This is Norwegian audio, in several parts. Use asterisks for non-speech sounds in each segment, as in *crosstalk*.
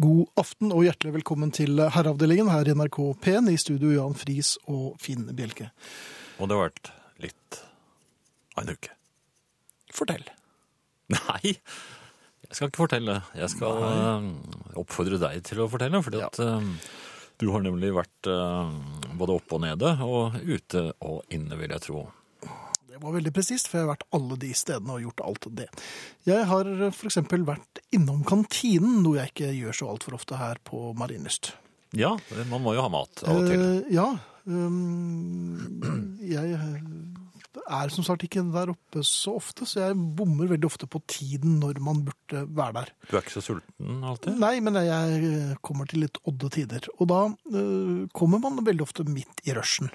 God aften og hjertelig velkommen til Herreavdelingen her i NRK P1 i studio Jan Friis og Finn Bjelke. Og det har vært litt av en uke. Fortell. Nei, jeg skal ikke fortelle. Jeg skal eh, oppfordre deg til å fortelle, fordi at eh, du har nemlig vært eh, både oppe og nede, og ute og inne, vil jeg tro. Det var veldig presist, for jeg har vært alle de stedene og gjort alt det. Jeg har f.eks. vært innom kantinen, noe jeg ikke gjør så altfor ofte her på Marienlyst. Ja, man må jo ha mat av og til. Eh, ja. um, jeg er som sagt ikke der oppe så ofte, så jeg bommer veldig ofte på tiden når man burde være der. Du er ikke så sulten alltid? Nei, men jeg kommer til litt odde tider. Og da uh, kommer man veldig ofte midt i rushen.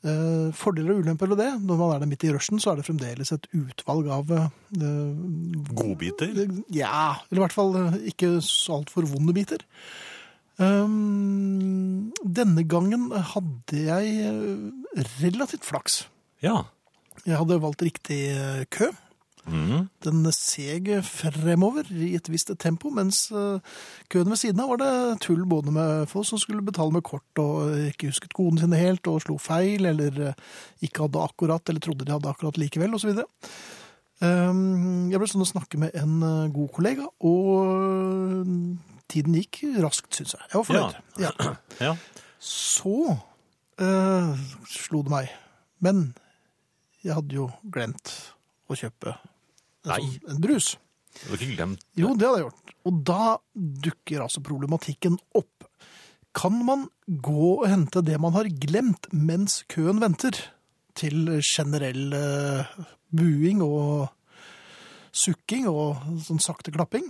Eh, fordeler og ulemper ved det. Når man er der midt i rushen, så er det fremdeles et utvalg av eh, Godbiter? Ja, eller i hvert fall eh, ikke altfor vonde biter. Um, denne gangen hadde jeg eh, relativt flaks. Ja. Jeg hadde valgt riktig eh, kø. Mhm. Den seg fremover i et visst tempo, mens eh, køen ved siden av var det tull både med folk som skulle betale med kort og ikke husket kodene sine helt og slo feil, eller eh, ikke hadde akkurat, eller trodde de hadde akkurat likevel, osv. Jeg ble sånn å snakke med en eh, god kollega, og tiden gikk raskt, syns jeg. Jeg var fornøyd. Ja. *clears throat* ja. Så eh, slo det meg. Men jeg hadde jo glemt å kjøpe Nei. Altså, en brus. Du har ikke glemt det? Jo, det hadde jeg gjort. Og da dukker altså problematikken opp. Kan man gå og hente det man har glemt mens køen venter, til generell uh, buing og sukking og sånn sakte klapping?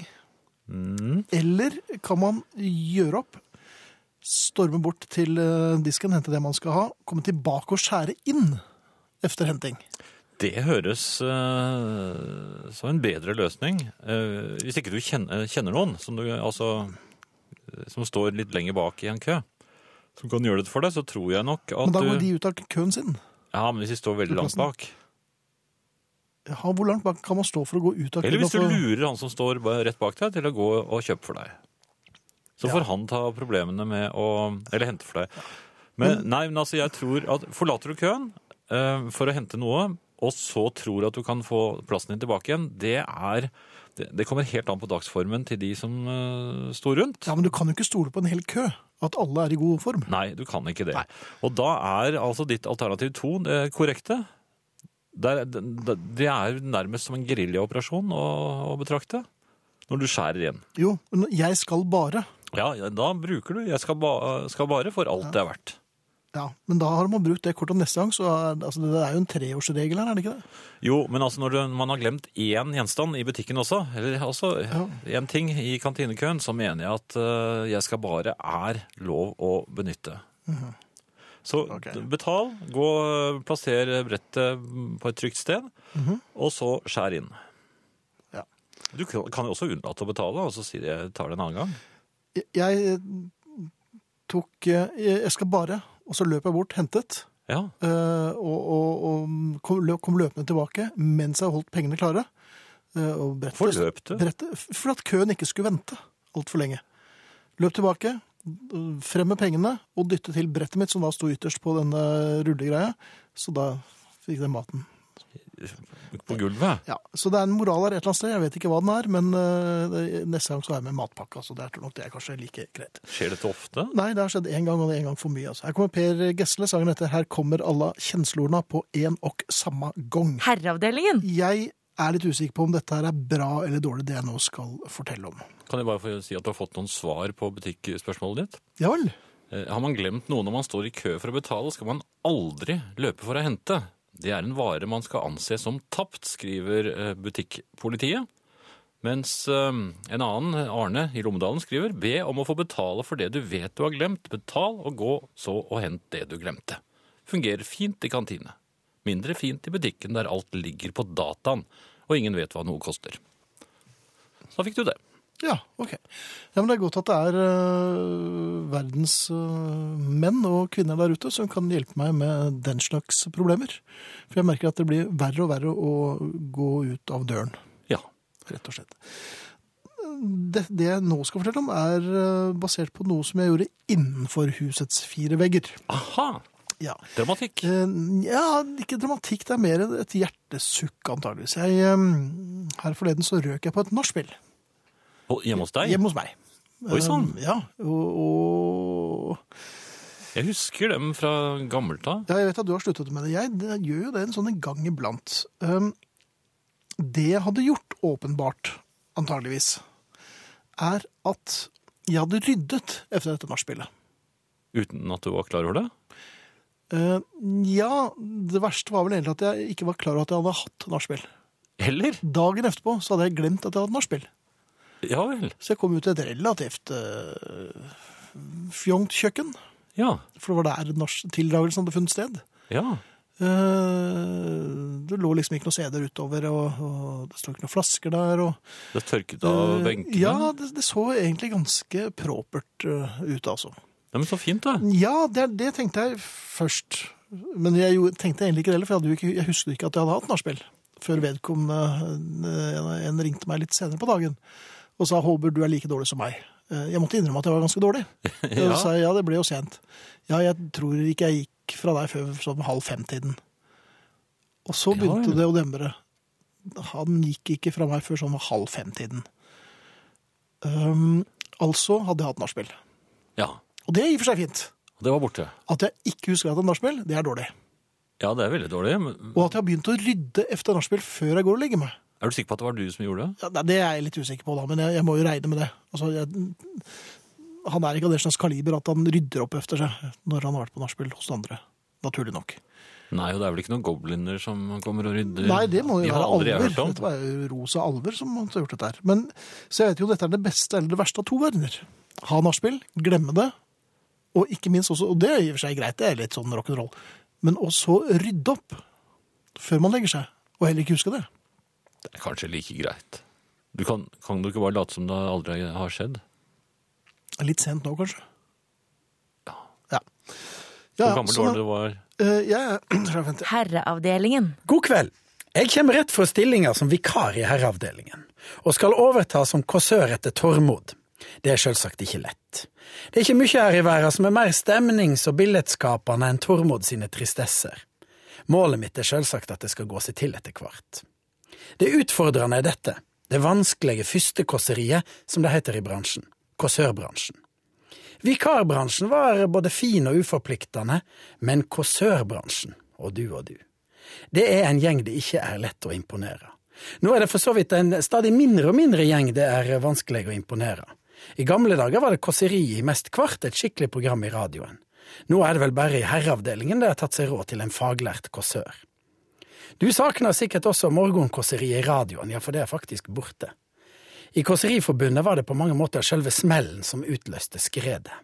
Mm. Eller kan man gjøre opp, storme bort til eh, disken, hente det man skal ha, komme tilbake og skjære inn efter henting? Det høres uh, som en bedre løsning. Uh, hvis ikke du kjenner, kjenner noen som, du, altså, eh, som står litt lenger bak i en kø, som kan gjøre det for deg, så tror jeg nok at Men da går de ut av køen sin. Ja, men hvis de står veldig langt bak. Ja, hvor langt bak kan man stå for å gå ut av køen? Eller hvis du lurer han som står rett bak deg, til å gå og kjøpe for deg. Så Ja. får han ta problemene med å Eller hente for deg. Men, nei, men altså, jeg tror at Forlater du køen uh, for å hente noe, og så tror at du kan få plassen din tilbake igjen, det er det, kommer helt an på dagsformen til de som uh, sto rundt. Ja, men du kan jo ikke stole på en hel kø. At alle er i god form. Nei, du kan ikke det. Nei. Og da er altså ditt alternativ to det korrekte. Det er, det er nærmest som en geriljaoperasjon å, å betrakte. Når du skjærer igjen. Jo, men jeg skal bare. Ja, ja, da bruker du 'jeg skal, ba skal bare' for alt det er verdt. Ja, Men da har man brukt det kortet neste gang, så er, altså, det er jo en treårsregel her, er det ikke det? Jo, men altså når du, man har glemt én gjenstand i butikken også, eller altså én ting i kantinekøen, så mener jeg at uh, 'jeg skal bare' er lov å benytte. Så okay. betal, gå, plasser brettet på et trygt sted, og så skjær inn. Ja. Du kan kan jo også unnlate å betale, og så si jeg tar det en annen gang. Jeg, jeg tok eh, Jeg skal bare, og så løp jeg bort, hentet, Ja, eh, og, og, og kom, løp, kom løpende tilbake mens jeg holdt pengene klare. Eh, Og brettet, Hvor løp du? Brettet, for at køen ikke skulle vente altfor lenge. Løp tilbake, frem med pengene og dytte til brettet mitt, som da sto ytterst på denne rullegreia. Så da fikk den maten. På gulvet. Ja, Så det er en moral her et eller annet sted. Jeg vet ikke hva den er, men uh, neste gang så har jeg med matpakke. Så det er nok det er kanskje like greit. Skjer dette ofte? Nei, det har skjedd én gang, og det er én gang for mye. Altså. Her kommer Per Gessle. Sangen heter 'Her kommer alla kjenslorna på en og samme gang'. Herreavdelingen. Jeg er litt usikker på om dette her er bra eller dårlig, det jeg nå skal fortelle om. Kan jeg bare få si at du har fått noen svar på butikkspørsmålet ditt? Ja vel? Eh, Har man glemt noe når man står i kø for å betale, skal man aldri løpe for å hente. Det er en vare man skal anse som tapt, skriver eh, butikkpolitiet. Mens eh, en annen, Arne i Lommedalen, skriver be om å få betale for det du vet du har glemt. Betal og gå så og hent det du glemte. Fungerer fint i kantine. Mindre fint i butikken der alt ligger på dataen, og ingen vet hva noe koster. Så fikk du det. Ja, ok. Ja, men Det er godt at det er uh, verdens uh, menn og kvinner der ute som kan hjelpe meg med den slags problemer. For jeg merker at det blir verre og verre å gå ut av døren. Ja. rett og slett. det, det jeg nå skal fortelle om, er uh, basert på noe som jeg gjorde innenfor husets fire vegger. Aha! Ja. Dramatikk. Ja, ikke dramatikk, det er mer et hjertesukk, antageligvis. Jeg, her forleden så røk jeg på et nachspiel hjemme hos deg? hjemme hos meg. Oi, sann. Eh, Ja, og, og Jeg husker dem fra gammelt av. Ja, jeg vet at du har sluttet med det. Jeg, jeg gjør jo det en sånn en gang iblant. Um, det jeg hadde gjort, åpenbart, antageligvis, er at jeg hadde ryddet etter dette nachspielet. Uten at du var klar over det? Uh, ja, det verste var vel egentlig at jeg ikke var klar over at jeg hadde hatt nachspiel. Eller? Dagen etterpå så hadde jeg glemt at jeg hadde nachspiel. Ja vel. Så jeg kom ut til et relativt uh, fjongt kjøkken. Ja. For det var der tildragelsen hadde funnet sted. Ja. Uh, det lå liksom ikke noen CD-er utover, og, og det sto ikke noen flasker der. Og, Det tørket av uh, benkene. Ja, det, det så egentlig ganske propert uh, ut, altså. Ja, men så fint, da. Ja, det, det tenkte jeg først. Men jeg jo- tenkte egentlig ikke det heller, for jeg, ikke, jeg husket ikke at jeg hadde hatt nachspiel. Før vedkommende en, en ringte meg litt senere på dagen og sa 'Håper du er like dårlig som meg'. Eh, Jeg måtte innrømme at jeg var ganske dårlig. *laughs* Ja. Så sa jeg ja, det ble jo sent. Ja, jeg tror ikke jeg gikk fra deg før sånn halv fem-tiden. Og så begynte ja. det å demre. Han gikk ikke fra meg før sånn halv fem-tiden. Um, altså hadde jeg hatt nachspiel. Ja. Og det er i og for seg fint. Det var borte. At jeg ikke husker at jeg har nachspiel, det er dårlig. Ja, det er veldig dårlig. Men Og at jeg har begynt å rydde efter nachspiel før jeg går og legger meg. Er du sikker på at det var du som gjorde det? Ja, det er jeg litt usikker på, da, men jeg, jeg må jo regne med det. Altså, jeg, han er ikke av det slags kaliber at han rydder opp efter seg når han har vært på nachspiel hos andre. Naturlig nok. Nei, og det er vel ikke noen gobliner som kommer og rydder? Nei, det må jo de være alver. Det. Var jo rosa alver som har gjort dette her. Men, så jeg vet jo dette er det beste eller det verste av to verdener. Ha nachspiel, glemme det, og ikke minst også, og det er i og for seg greit, det er litt sånn rock'n'roll, men også rydde opp før man legger seg, og heller ikke huske det. Det er kanskje like greit. Du kan, kan du ikke bare late som det aldri har skjedd? Litt sent nå, kanskje. Ja. Ja. Hvor gammel så var da- du var? Eh, *clears throat* jeg er 50. Herreavdelingen. God kveld. Jeg kommer rett fra stillinga som vikar i herreavdelingen, og skal overta som kåsør etter Tormod. Det er selvsagt ikke lett. Det er ikke mye her i verden som er mer stemnings- og billedskapende enn Tormod sine tristesser. Målet mitt er selvsagt at det skal gå seg til etter hvert. Det utfordrende er dette, det vanskelige førstekåseriet, som det heter i bransjen, kåsørbransjen. Vikarbransjen var både fin og uforpliktende, men kåsørbransjen, og du og du. Det er en gjeng det ikke er lett å imponere. Nå er det for så vidt en stadig mindre og mindre gjeng det er vanskelig å imponere. I gamle dager var det kåseri i mest kvart, et skikkelig program i radioen. Nå er det vel bare i herreavdelingen det har tatt seg råd til en faglært kåsør. Du savner sikkert også morgenkåseriet i radioen, ja, for det er faktisk borte. I Kåseriforbundet var det på mange måter selve smellen som utløste skredet.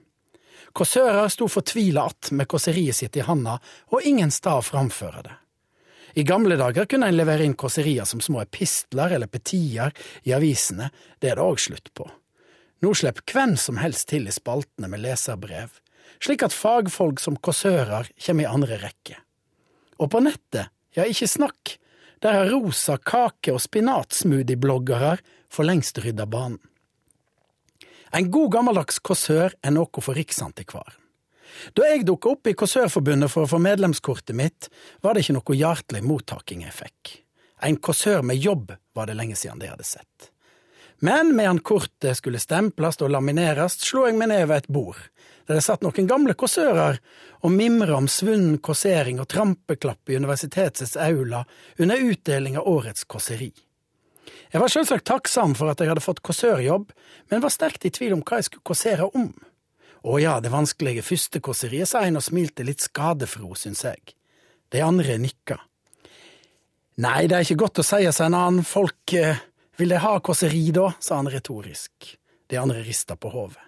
Kåsører sto fortvila att med kåseriet sitt i handa, og ingen stad å framføre det. I gamle dager kunne en levere inn kåserier som små epistler eller petier i avisene, det er det òg slutt på. Nå slipper hvem som helst til i spaltene med leserbrev, slik at fagfolk som kåsører kommer i andre rekke. Og på nettet, ja, ikke snakk, der har rosa kake- og spinatsmoothie-bloggere for lengst rydda banen. En god gammeldags kåsør er noe for Riksantikvaren. Da jeg dukka opp i Kåsørforbundet for å få medlemskortet mitt, var det ikke noe hjertelig mottaking jeg fikk. En kåsør med jobb var det lenge siden de hadde sett. Men medan kortet skulle stemples og lamineres, slo jeg meg ned ved et bord, der det satt noen gamle kåsører og mimra om svunnen kåsering og trampeklapp i universitetets aula under utdeling av årets kåseri. Jeg var selvsagt takksam for at jeg hadde fått kåsørjobb, men var sterkt i tvil om hva jeg skulle kåsere om. Å ja, det vanskelige første kåseriet, sa en og smilte litt skadefro, syns jeg. De andre nikka. Nei, det er ikke godt å si, sa en annen, folk eh, vil de ha kåseri da, sa han retorisk. De andre rista på hodet.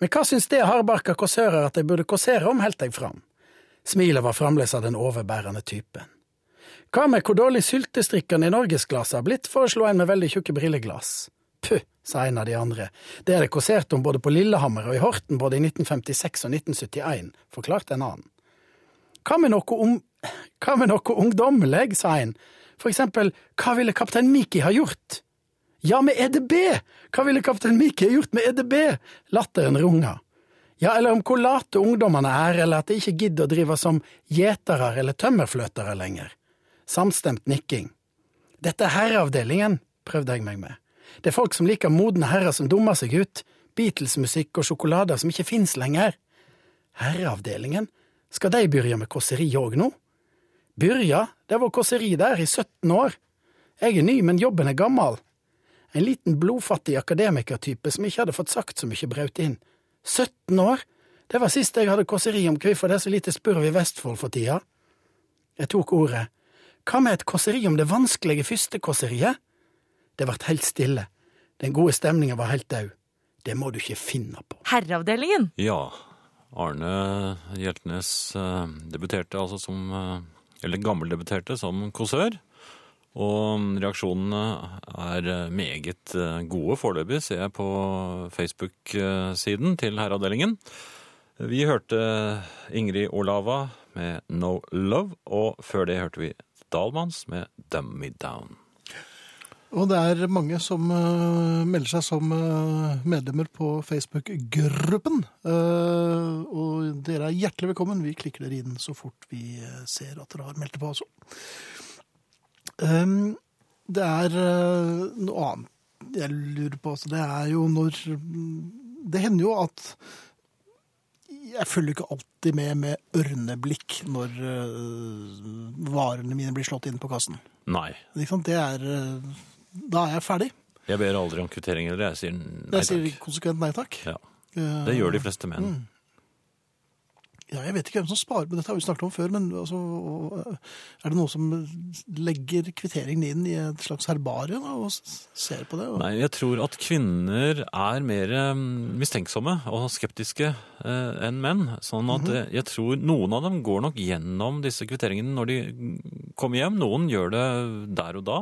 Men hva syns det hardbarka kåsører at de burde kåsere om, helt jeg fram. Smilet var fremdeles av den overbærende typen. Hva med hvor dårlig syltestrikkene i norgesglasset har blitt, foreslo en med veldig tjukke brilleglass. Puh, sa en av de andre, det er det kåsert om både på Lillehammer og i Horten både i 1956 og 1971, forklarte en annen. Hva med noe om… Hva med noe ungdommelig, sa en, for eksempel, hva ville kaptein Miki ha gjort? Ja, med EDB! Hva ville kaptein ha gjort med EDB? Latteren runga. Ja, eller om hvor late ungdommene er, eller at de ikke gidder å drive som gjetere eller tømmerfløtere lenger. Samstemt nikking. Dette er herreavdelingen, prøvde jeg meg med. Det er folk som liker modne herrer som dummer seg ut, Beatles-musikk og sjokolader som ikke fins lenger. Herreavdelingen? Skal de begynne med kåseri òg nå? Byrja, det var kåseri der i 17 år. Jeg er ny, men jobben er gammel. En liten blodfattig akademikertype som ikke hadde fått sagt så mye brøt inn. 17 år? Det var sist jeg hadde kåseri om hvorfor det er så lite spurv i Vestfold for tida. Jeg tok ordet. Hva med et kåseri om det vanskelige første kåseriet? Det vart helt stille. Den gode stemninga var helt død. Det må du ikke finne på. Herreavdelingen. Ja, Arne Hjeltnes eh, debuterte altså som eh, Eller gammeldebuterte som kåsør. Og reaksjonene er meget eh, gode foreløpig, ser jeg på Facebook-siden til Herreavdelingen. Vi hørte Ingrid Olava med No Love, og før det hørte vi Dalmans med 'Dummy Down. Og det er mange som uh, melder seg som uh, medlemmer på Facebook-gruppen. Uh, og dere er hjertelig velkommen. Vi klikker dere inn så fort vi ser at dere har meldt dere på også. Um, det er noe annet jeg lurer på. Altså, det er jo når Det hender jo at jeg følger ikke alltid med med ørneblikk når varene mine blir slått inn på kassen. Nei. Det er Da er jeg ferdig. Jeg ber aldri om kvittering, heller. jeg sier nei Jeg sier konsekvent nei takk. Ja, Eh, det gjør de fleste menn. Ja, jeg vet ikke hvem som sparer på dette, har vi snakket om før, men altså, er det noen som legger kvitteringen inn i et slags herbarium og ser på det? Og... Nei, jeg tror at kvinner er mer eh, mistenksomme og skeptiske eh, enn menn. Sånn at eh, jeg tror noen av dem går nok gjennom disse kvitteringene når de kommer hjem. Noen gjør det der og da.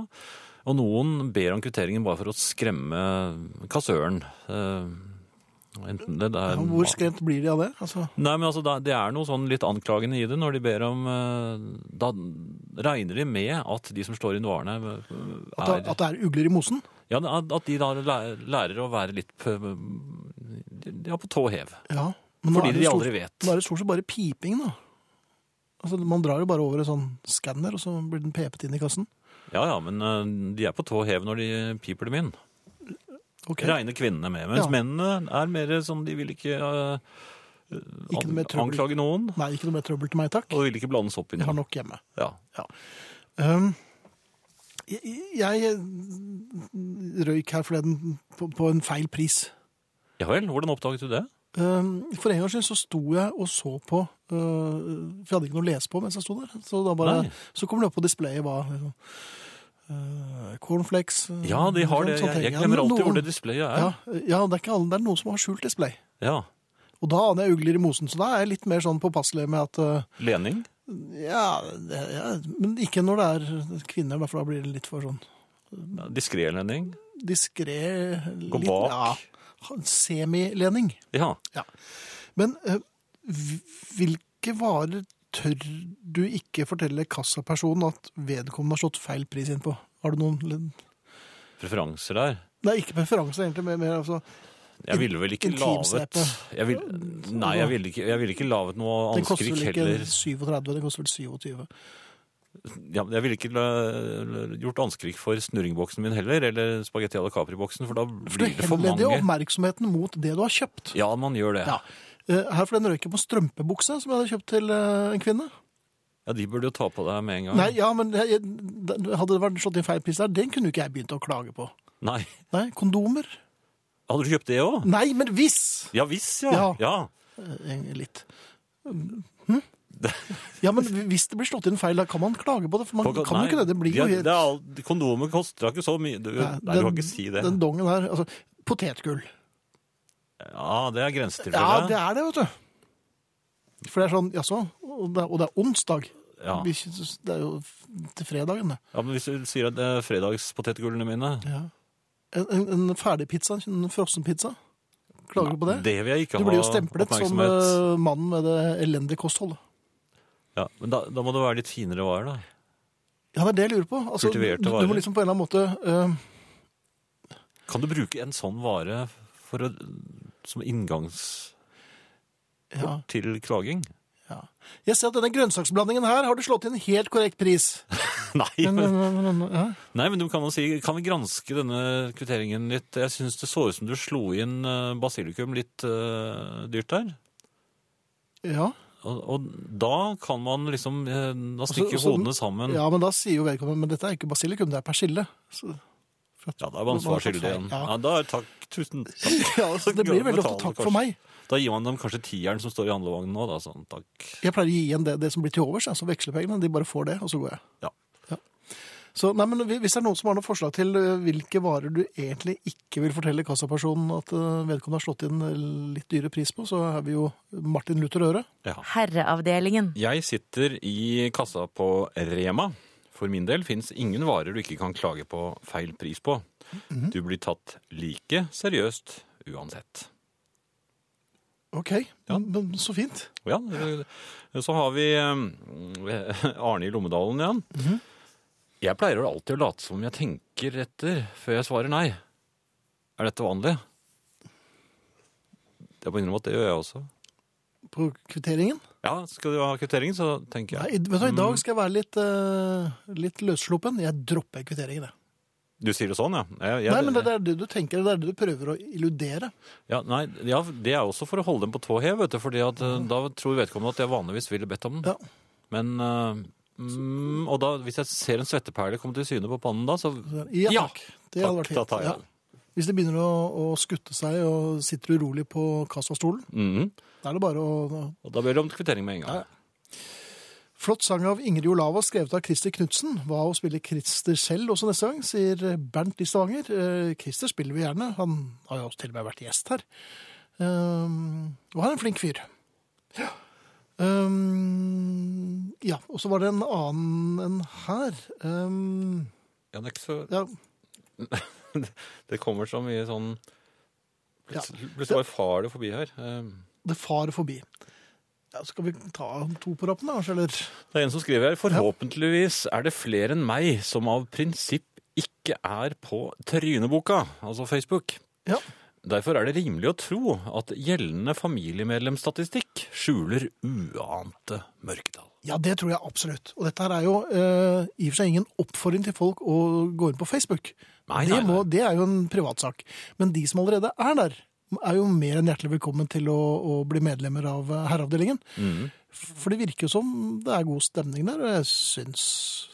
Og noen ber om kvitteringen bare for å skremme kassøren. Eh, enten det er Ja, hvor skremt blir de av det? Altså, Nei, men altså, Det er noe sånn litt anklagende i det når de ber om eh, Da regner de med at de som slår inn varene, er, at, det, at det er ugler i mosen? ja, at de da lærer å være litt på, ja, på tå hev. Ja. Fordi de aldri vet. Nå er det stort sett bare piping, da. Altså, Man drar jo bare over en sånn skanner, og så blir den pepet inn i kassen. Ja, ja, men eh, de er på tå hev når de piper dem inn. Ok, Regner kvinnene med. Mens Ja. mennene er mer sånn, de vil ikke uh, Ikke noe mer trøbbel. anklage noen, Nei, ikke noe mer trøbbel til meg, takk. og vil ikke blandes opp i Jeg har nok hjemme. Ja. Um, jeg, jeg røyk her forleden på, på en feil pris. ja vel, hvordan oppdaget du det? Um, for en gangs skyld så sto jeg og så på, uh, for jeg hadde ikke noe å lese på mens jeg sto der. Så, da bare, så kommer det opp på displayet hva liksom, Cornflakes. uh, Ja, de har det. Jeg, jeg glemmer alltid hvor det displayet er. Ja, ja, det er ikke alle, det er noen som har skjult display. Ja. Og da aner jeg ugler i mosen, så da er jeg litt mer sånn påpasselig med at Lening? ja, ja, men ikke når det er kvinner, for da blir det litt for sånn Ja, Diskré lening? diskré Gå bak. Ja, semilening. Ja. Men eh, hvilke varer tør du ikke fortelle kassapersonen at vedkommende har slått feil pris inn på? Har du noen Preferanser der? Nei, ikke preferanser egentlig, men mer altså Jeg ville vel ikke laget jeg vil, Nei, jeg ville ikke, jeg ville ikke laget noe Det koster vel ikke 37, det koster vel 27. Ja, jeg ville ikke gjort anskrik for snurringboksen min heller, eller spagetti à la Capri-boksen, for da blir det for mange. Du mange. oppmerksomheten mot det du har kjøpt. Ja, man gjør det. Ja. Eh, Her forleden den røyke på strømpebukse som jeg hadde kjøpt til eh, en kvinne. Ja, de burde jo ta på deg med en gang. Nei, ja, men jeg, jeg- hadde det vært slått inn feil pris der, den kunne jo ikke jeg begynt å klage på. Nei. Nei, kondomer. Hadde du kjøpt det òg? Nei, men hvis! Ja hvis, ja. Ja. ja. Eh, Litt. Hm? Ja, men hvis det blir slått inn feil, da kan man klage på det. For man På- kan jo ikke det. Det blir jo de- helt det er all, Kondomer koster ikke så mye. Du, Nei, nei, du kan ikke si det. Den dongen her altså, Potetgull. Ja, det er grensetilfelle. Ja, det er det, vet du. For det er sånn Jaså? Og, er- og det er onsdag. Ja. Det er jo til fredagen, det. Ja, men hvis du sier at det er fredagspotetgullene mine Ja. En, en, en ferdig pizza, en frossenpizza? Klager du på det? Det vil jeg ikke ha oppmerksomhet. Du blir jo stemplet som eh, mannen med det elendige kostholdet. Ja, men da, da må det være litt finere varer, da. Ja, det er det jeg lurer på. Altså, du, du må liksom på en eller annen måte uh... Kan du bruke en sånn vare for å, som inngangsport Ja, til klaging? ja. Jeg ser at denne grønnsaksblandingen her har du slått inn helt korrekt pris. *laughs* Nei, Men, men, men, men, men, ja. nei, men du kan jo si Kan vi granske denne kvitteringen litt? Jeg syns det så ut som du slo inn eh, basilikum litt uh, dyrt der. ja. Og, og da kan man liksom eh, Da stikker så- hodene sammen. Ja, ja, men da sier jo vedkommende men dette er ikke basilikum, det er persille. Så, da er man svar skyldig igjen. Ja. Ja, da er takk. Tusen takk. *laughs* ja, altså, det *laughs* blir veldig ofte takk for meg. Da gir man dem kanskje tieren som står i handlevognen nå, da. Sånn, takk. Jeg pleier å gi igjen det, det som blir til overs, altså vekslepengene. De bare får det, og så går jeg. Ja. Så, nei, men Hvis det er noen som har noen forslag til eh, hvilke varer du egentlig ikke vil fortelle kassapersonen at eh, vedkommende har slått inn eh, litt dyre pris på, så er vi jo Martin Luther Øre. Ja. Herreavdelingen. Jeg sitter i kassa på Rema. For min del fins ingen varer du ikke kan klage på feil pris på. Mhm. Du blir tatt like seriøst uansett. OK, Ja. men så fint. Ja, så har vi Arne i Lommedalen igjen. Mhm. Jeg pleier alltid å late som jeg tenker etter før jeg svarer nei. Er dette vanlig? Jeg må innrømme at det gjør jeg også. På kvitteringen. Ja, skal du ha kvittering, så tenker Nei, jeg. vet du, I Mm. dag skal jeg være litt, uh, litt løssluppen. Jeg dropper kvitteringen. jeg. Du sier det sånn, ja? Jeg, jeg, Nei, men det er det du tenker, det er det du prøver å illudere. ja, nei, ja, det er også for å holde dem på tå hev, vet du, fordi at, eh, da tror vedkommende at jeg vanligvis ville bedt om den. Ja. Men, eh, mm, og da, hvis jeg ser en svetteperle komme til syne på pannen da, så Ja, takk. Det hadde vært fint. Ja. Hvis det begynner å, å skutte seg og sitter urolig på kassastolen, mm. da er det bare å Og da ber du om kvittering med en gang. Ja. Flott sang av Ingrid Olava, skrevet av Christer Knutsen. Hva å spille Christer selv også neste gang, sier Bernt i Stavanger. Eh, Christer spiller vi gjerne. Han har jo til og med vært gjest her. Um, og han er en flink fyr. Ja. Um, ja, og så var det en annen enn her. Um, Ja, er ikke så ja, *laughs* Det kommer så mye sånn Ja. Plutselig plutselig bare far det forbi her. Um. det farer forbi. Ja, skal vi ta to på rappen, da, kanskje? Eller? Det er en som skriver her Forhåpentligvis er det flere enn meg som av prinsipp ikke er på Tryneboka, altså Facebook. Ja. Derfor er det rimelig å tro at gjeldende familiemedlemsstatistikk skjuler uante mørketall. Ja, det tror jeg absolutt. Og dette her er jo eh, i og for seg ingen oppfordring til folk å gå inn på Facebook. Nei, det, nei, må, nei. det er jo en privatsak. Men de som allerede er der, er jo mer enn hjertelig velkommen til å, å bli medlemmer av eh, herreavdelingen. Mm. For det virker jo som det er god stemning der, og jeg syns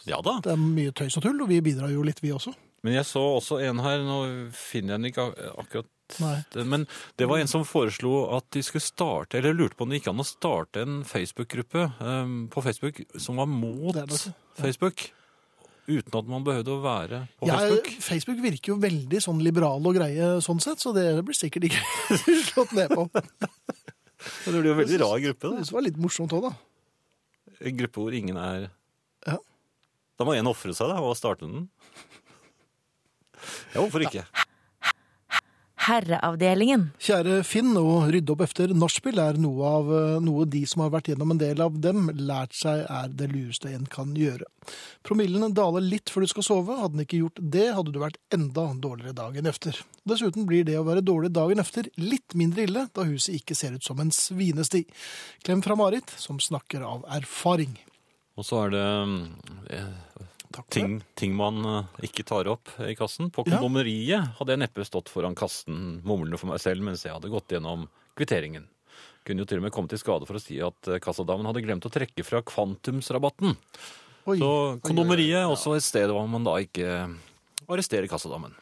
Ja det er mye tøys og tull, og vi bidrar jo litt, vi også. Men jeg så også en her, nå finner jeg den ikke ak- akkurat Nei. Men det var en som foreslo at de skulle starte, eller lurte på om det gikk an å starte en Facebook-gruppe um, på Facebook som var mot Det det Facebook. Uten at man behøvde å være på Ja, Facebook. Facebook virker jo veldig sånn liberal og greie sånn sett, så det blir sikkert ikke *laughs* slått ned på. Men det blir jo en veldig rar gruppe, Det var litt morsomt òg, da. En gruppe hvor ingen er Ja. Da må en ofre seg da, og starte den. Ja, hvorfor ikke? Herreavdelingen. Kjære Finn, å rydde opp efter nachspiel er noe av eh, noe de som har vært gjennom en del av dem, lært seg er det lureste en kan gjøre. Promillen daler litt før du skal sove. Hadde den ikke gjort det, hadde du vært enda dårligere dagen efter. Dessuten blir det å være dårlig dagen efter litt mindre ille, da huset ikke ser ut som en svinesti. Klem fra Marit, som snakker av erfaring. Og så er det eh, Takk for ting, ting man eh, ikke tar opp i kassen. På Ja. kondomeriet hadde jeg neppe stått foran kassen mumlende for meg selv mens jeg hadde gått gjennom kvitteringen. Kunne jo til og med komme til skade for å si at eh, kassadamen hadde glemt å trekke fra kvantumsrabatten. Oi. Så kondomeriet er også et sted hvor man da ikke arresterer kassadamen.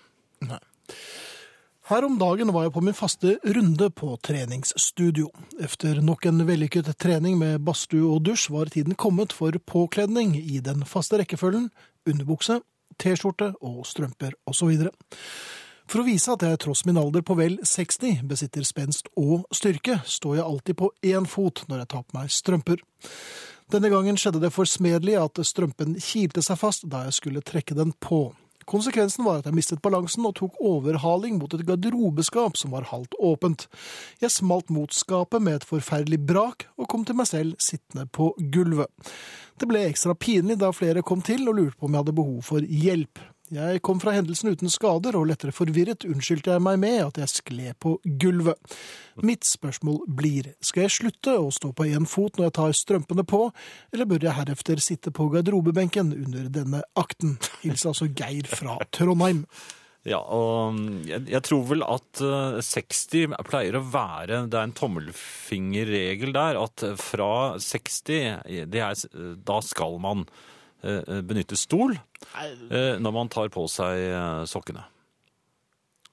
Her om dagen var jeg på min faste runde på treningsstudio. Efter nok en vellykket trening med badstue og dusj var tiden kommet for påkledning i den faste rekkefølgen underbukse, T-skjorte og strømper osv. For å vise at jeg tross min alder på vel 60 besitter spenst og styrke, står jeg alltid på én fot når jeg tar på meg strømper. Denne gangen skjedde det forsmedelig at strømpen kilte seg fast da jeg skulle trekke den på. Konsekvensen var at jeg mistet balansen og tok overhaling mot et garderobeskap som var halvt åpent. Jeg smalt mot skapet med et forferdelig brak og kom til meg selv sittende på gulvet. Det ble ekstra pinlig da flere kom til og lurte på om jeg hadde behov for hjelp. Jeg kom fra hendelsen uten skader, og lettere forvirret unnskyldte jeg meg med at jeg skled på gulvet. Mitt spørsmål blir, skal jeg slutte å stå på én fot når jeg tar strømpene på, eller bør jeg herefter sitte på garderobebenken under denne akten? Hils altså Geir fra Trondheim. Ja, og jeg, jeg tror vel at eh, 60 pleier å være Det er en tommelfingerregel der, at fra 60 det er, Da skal man benytte stol eh, når man tar på seg eh, sokkene.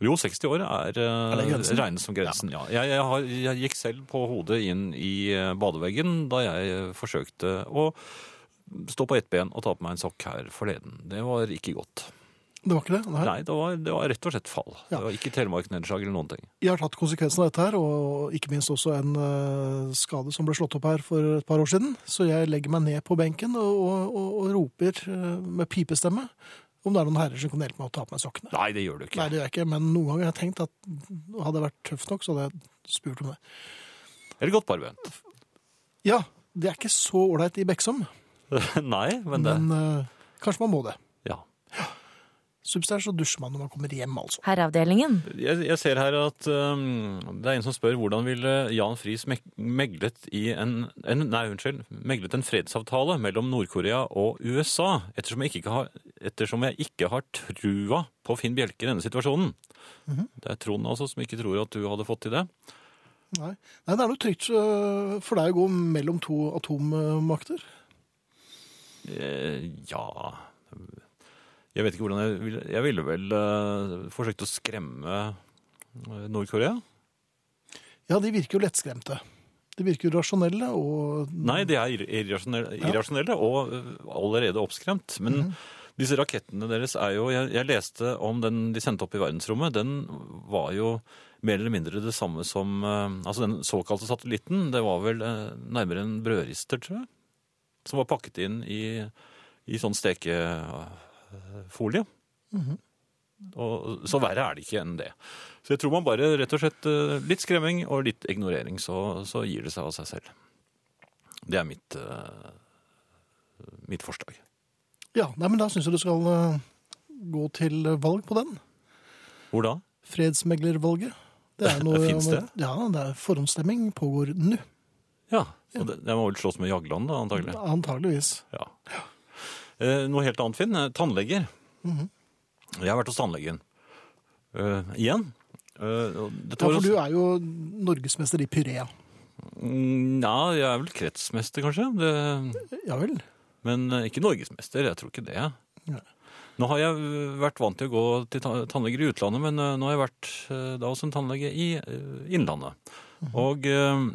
Jo, 60 år er, er regnes som grensen, ja. Jeg, jeg, har, jeg gikk selv på hodet inn i eh, badeveggen da jeg eh, forsøkte å stå på ett ben og ta på meg en sokk her forleden. Det var ikke godt. Det var ikke det? Nei. Nei, det var, det var rett og slett fall. Ja. Det var ikke telemarknedslag eller noen ting. Jeg har tatt konsekvensen av dette her, og ikke minst også en uh, skade som ble slått opp her for et par år siden. Så jeg legger meg ned på benken og, og, og, og roper uh, med pipestemme om det er noen herrer som kan hjelpe meg å ta på meg sokkene. Nei, det gjør du ikke. Nei, det gjør jeg ikke, men noen ganger har jeg tenkt at hadde jeg vært tøff nok, så hadde jeg spurt om det. Er det godt barbent. Ja, det er ikke så ålreit i Beksom. *laughs* Nei, men det men uh, kanskje man må det. Ja. Ja. Substans så dusjer man når man kommer hjem, altså. Herreavdelingen. Jeg, jeg ser her at um, det er en som spør hvordan ville Jan Friis meg- meglet i en, en Nei, unnskyld. Meglet en fredsavtale mellom Nord-Korea og USA, ettersom jeg ikke har, ettersom jeg ikke har trua på Finn Bjelke i denne situasjonen. Det er Trond altså som ikke tror at du hadde fått til det. Nei, Nei det er noe trygt for deg å gå mellom to atommakter. Eh, ja Jeg vet ikke hvordan jeg ville Jeg ville vel uh, forsøkt å skremme eh, Nord-Korea. Ja, de virker jo lettskremte. De virker jo rasjonelle og Nei, de er ir- irrasjonelle, irrasjonelle og allerede oppskremt. Men disse rakettene deres er jo jeg, jeg leste om den de sendte opp i verdensrommet. Den var jo mer eller mindre det samme som Altså den såkalte satellitten, det var vel nærmere en brødrister, tror jeg. Som var pakket inn i, i sånn stekefolie. Og, så verre er det ikke enn det. Så jeg tror man bare rett og slett eh, litt skremming og litt ignorering, så, så gir det seg av seg selv. Det er mitt, eh, mitt forslag. Ja, nei, men da syns jeg du skal eh, gå til valg på den. Hvor da? Fredsmeglervalget. Det er *laughs* noe Finnes det? Ja, det er forhåndsstemming pågår nå. Ja, og det, det må vel slåss med Jagland da, antagelig. Antageligvis. Ja. Eh, noe helt annet, Finn. Tannleger. Mm -hmm. Jeg har vært hos tannlegen. Uh, igjen. Uh, Ja, for også... du er jo norgesmester i pyrea. Mm, Ja, jeg er vel kretsmester, kanskje. Det, Ja vel. men uh, ikke norgesmester. Jeg tror ikke det. Ja. Nå har jeg vært vant til å gå til ta- tannleger i utlandet, men nå har jeg vært da hos en tannlege i Innlandet. Og øh,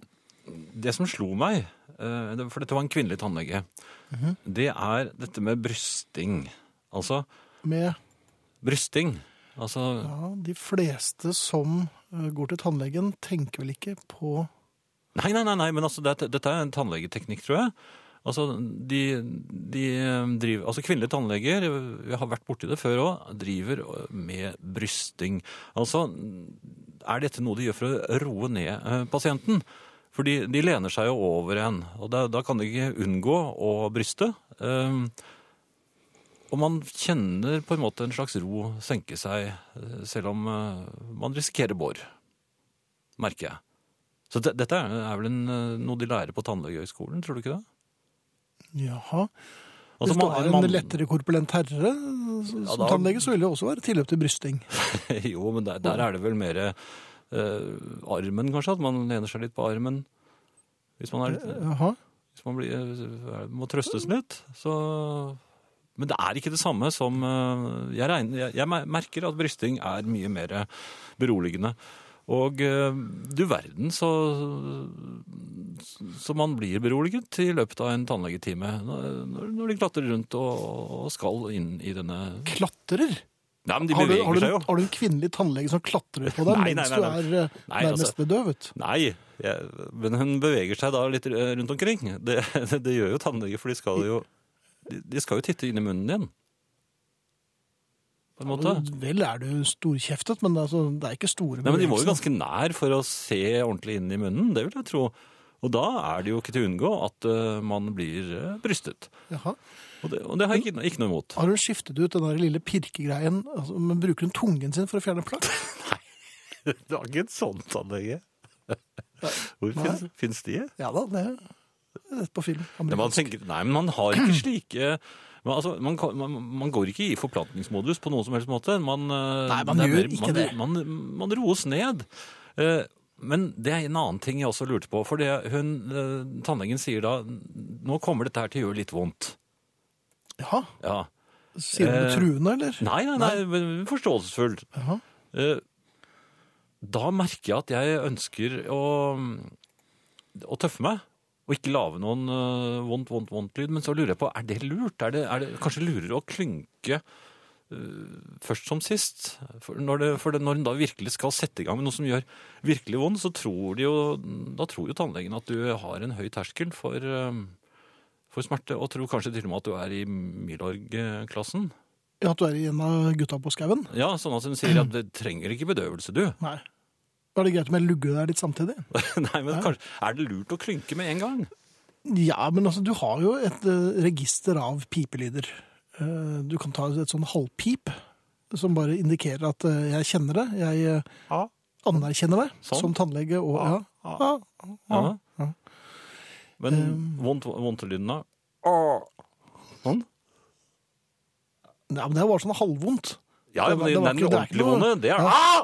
det som slo meg, for dette var en kvinnelig tannlege, det er dette med brysting. Altså Med brysting. Altså ja, de fleste som eh, går til tannlegen, tenker vel ikke på Nei, nei, nei, nei men altså, dette, dette er en tannlegeteknikk, tror jeg. Altså, de, de øh, driver, altså Kvinnelige tannleger, jeg har vært borti det før òg, driver øh, med brysting. Altså, er dette noe de gjør for å roe ned pasienten? For de, de lener seg jo over en, og da, da kan de ikke unngå å bryste. Um, og man kjenner på en måte en slags ro senke seg, øh, selv om øh, man risikerer bår, merker jeg. Så det, dette er, er vel en, øh, noe de lærer på Tannlegehøgskolen, tror du ikke det? Jaha. Altså, Hvis du man- er en man- lettere korpulent herre som Ja, da- tannlege, så vil det også være tilløp til brysting. *laughs* jo, men der, der er det vel mer eh, armen, kanskje? At man lener seg litt på armen. Hvis man, er litt, Jaha. hvis man blir, eh, må trøstes litt, så Men det er ikke det samme som eh, Jeg, regner, jeg, jeg merker at brysting er mye mer beroligende. Og eh, du verden så, så man blir beroliget i løpet av en tannlegetime når, når de klatrer rundt og, og skal inn i denne Klatrer? Nei, men de Har du, har, du, har du en kvinnelig tannlege som klatrer på deg Nei, nei, mens nei, du er eh, Nei, nærmest altså- bedøvet? Nei, jeg, men hun beveger seg da litt eh, rundt omkring. Det, det, *laughs* det gjør jo tannleger, for de skal jo, de, de skal jo titte inn i munnen din. På en måte. Vel er du storkjeftet, men altså, det er ikke store Nei, men de må jo ganske nær for å se ordentlig inn i munnen, det vil jeg tro. Og da er det jo ikke til å unngå at uh, man blir uh, brystet. Jaha. Og det, og det har jeg ikke, ikke noe imot. Har hun skiftet ut den der lille pirkegreien? Altså, men bruker hun tungen sin for å fjerne plagg? *laughs* Det var ikke et sånt anlegg. Hvor fins de? Ja da, det er på film. Man tenker, nei, men man har ikke slike men altså, man, man, man går ikke i forplantningsmodus på noen som helst måte. Man, eh, Nei, man er gjør ikke det. Man, man roes ned. Eh, Men det er en annen ting jeg også lurte på. For det hun, eh, tannlegen sier da nå kommer dette her til å gjøre litt vondt. Jaha. Ja. Sier du det Eh, truende, eller? Nei, nei, nei, men forståelsesfullt. Jaha. Eh, Da merker jeg at jeg ønsker å, å tøffe meg, og ikke lage noen eh, vondt, vondt, vondt-lyd. Men så lurer jeg på, er det lurt? Er det, er det kanskje lurere å klynke eh, først som sist? For når, det, for det, når en da virkelig skal sette i gang med noe som gjør virkelig vondt, så tror de jo, da tror jo tannlegen at du har en høy terskel for, eh, for smerte, og tror kanskje til og med at du er i Milorg-klassen. Ja, at du er i en av gutta på skauen? Ja, sånn at hun sier at det trenger ikke bedøvelse, du. Nei. Da er det greit om jeg lugger deg litt samtidig? *laughs* Nei, men kanskje, Er det lurt å klynke med en gang? Ja, men altså, du har jo et uh, register av pipelyder. Uh, du kan ta et sånn halvpip, som bare indikerer at uh, jeg kjenner det. Jeg Ja. anerkjenner det Sånn. som tannlege. Og, ja. Ja. Men vondt, vondt i lyden da? Sånn? ja, men det var sånn halvvondt. Ja, men det var den ordentlige det ordentlig vonde, det er Ja. ah!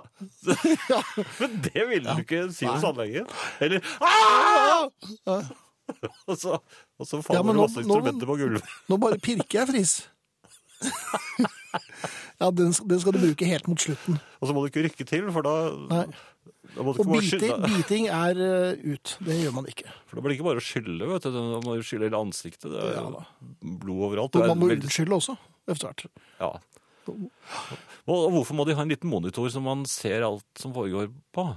*laughs* *laughs* Men det ville du ikke si hos Nei. anleggen. Eller ah! *laughs* Og så, og så faller ja, det nå- masse instrumenter på gulvet. Nå bare pirker jeg fris. ja, den, den skal du bruke helt mot slutten. Og så må du ikke rykke til, for da, Nei. Og biting, biting er eh, ut. Det gjør man ikke. For da blir det ikke bare å skylle, vet du. Da må skylle hele ansiktet. Det er Ja blod overalt. Og man må veldig- unnskylde også, etter hvert. Ja. Og, hvorfor må de ha en liten monitor som man ser alt som foregår på?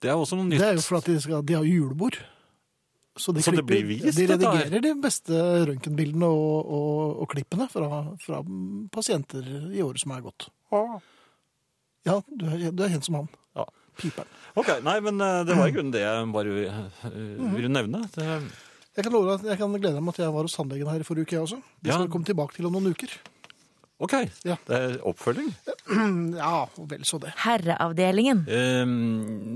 Det er også noe nytt. Det er jo for at de, skal, de har julebord. Så, de Så det blir vist, De redigerer de beste røntgenbildene og, og, og klippene fra, fra pasienter i året som er gått. Ja, du er, du er kjent som han. Ja. Piperen. Ok, nei, men eh, det var i grunnen det jeg bare eh, ville nevne. Det, Jeg kan, love deg at jeg kan glede deg med at jeg var hos tannlegen her i forrige uke, jeg også. Det skal vi komme tilbake til om noen uker. ok, Ja. det er oppfølging. *clears throat* Ja, vel så det. Herreavdelingen. Eh,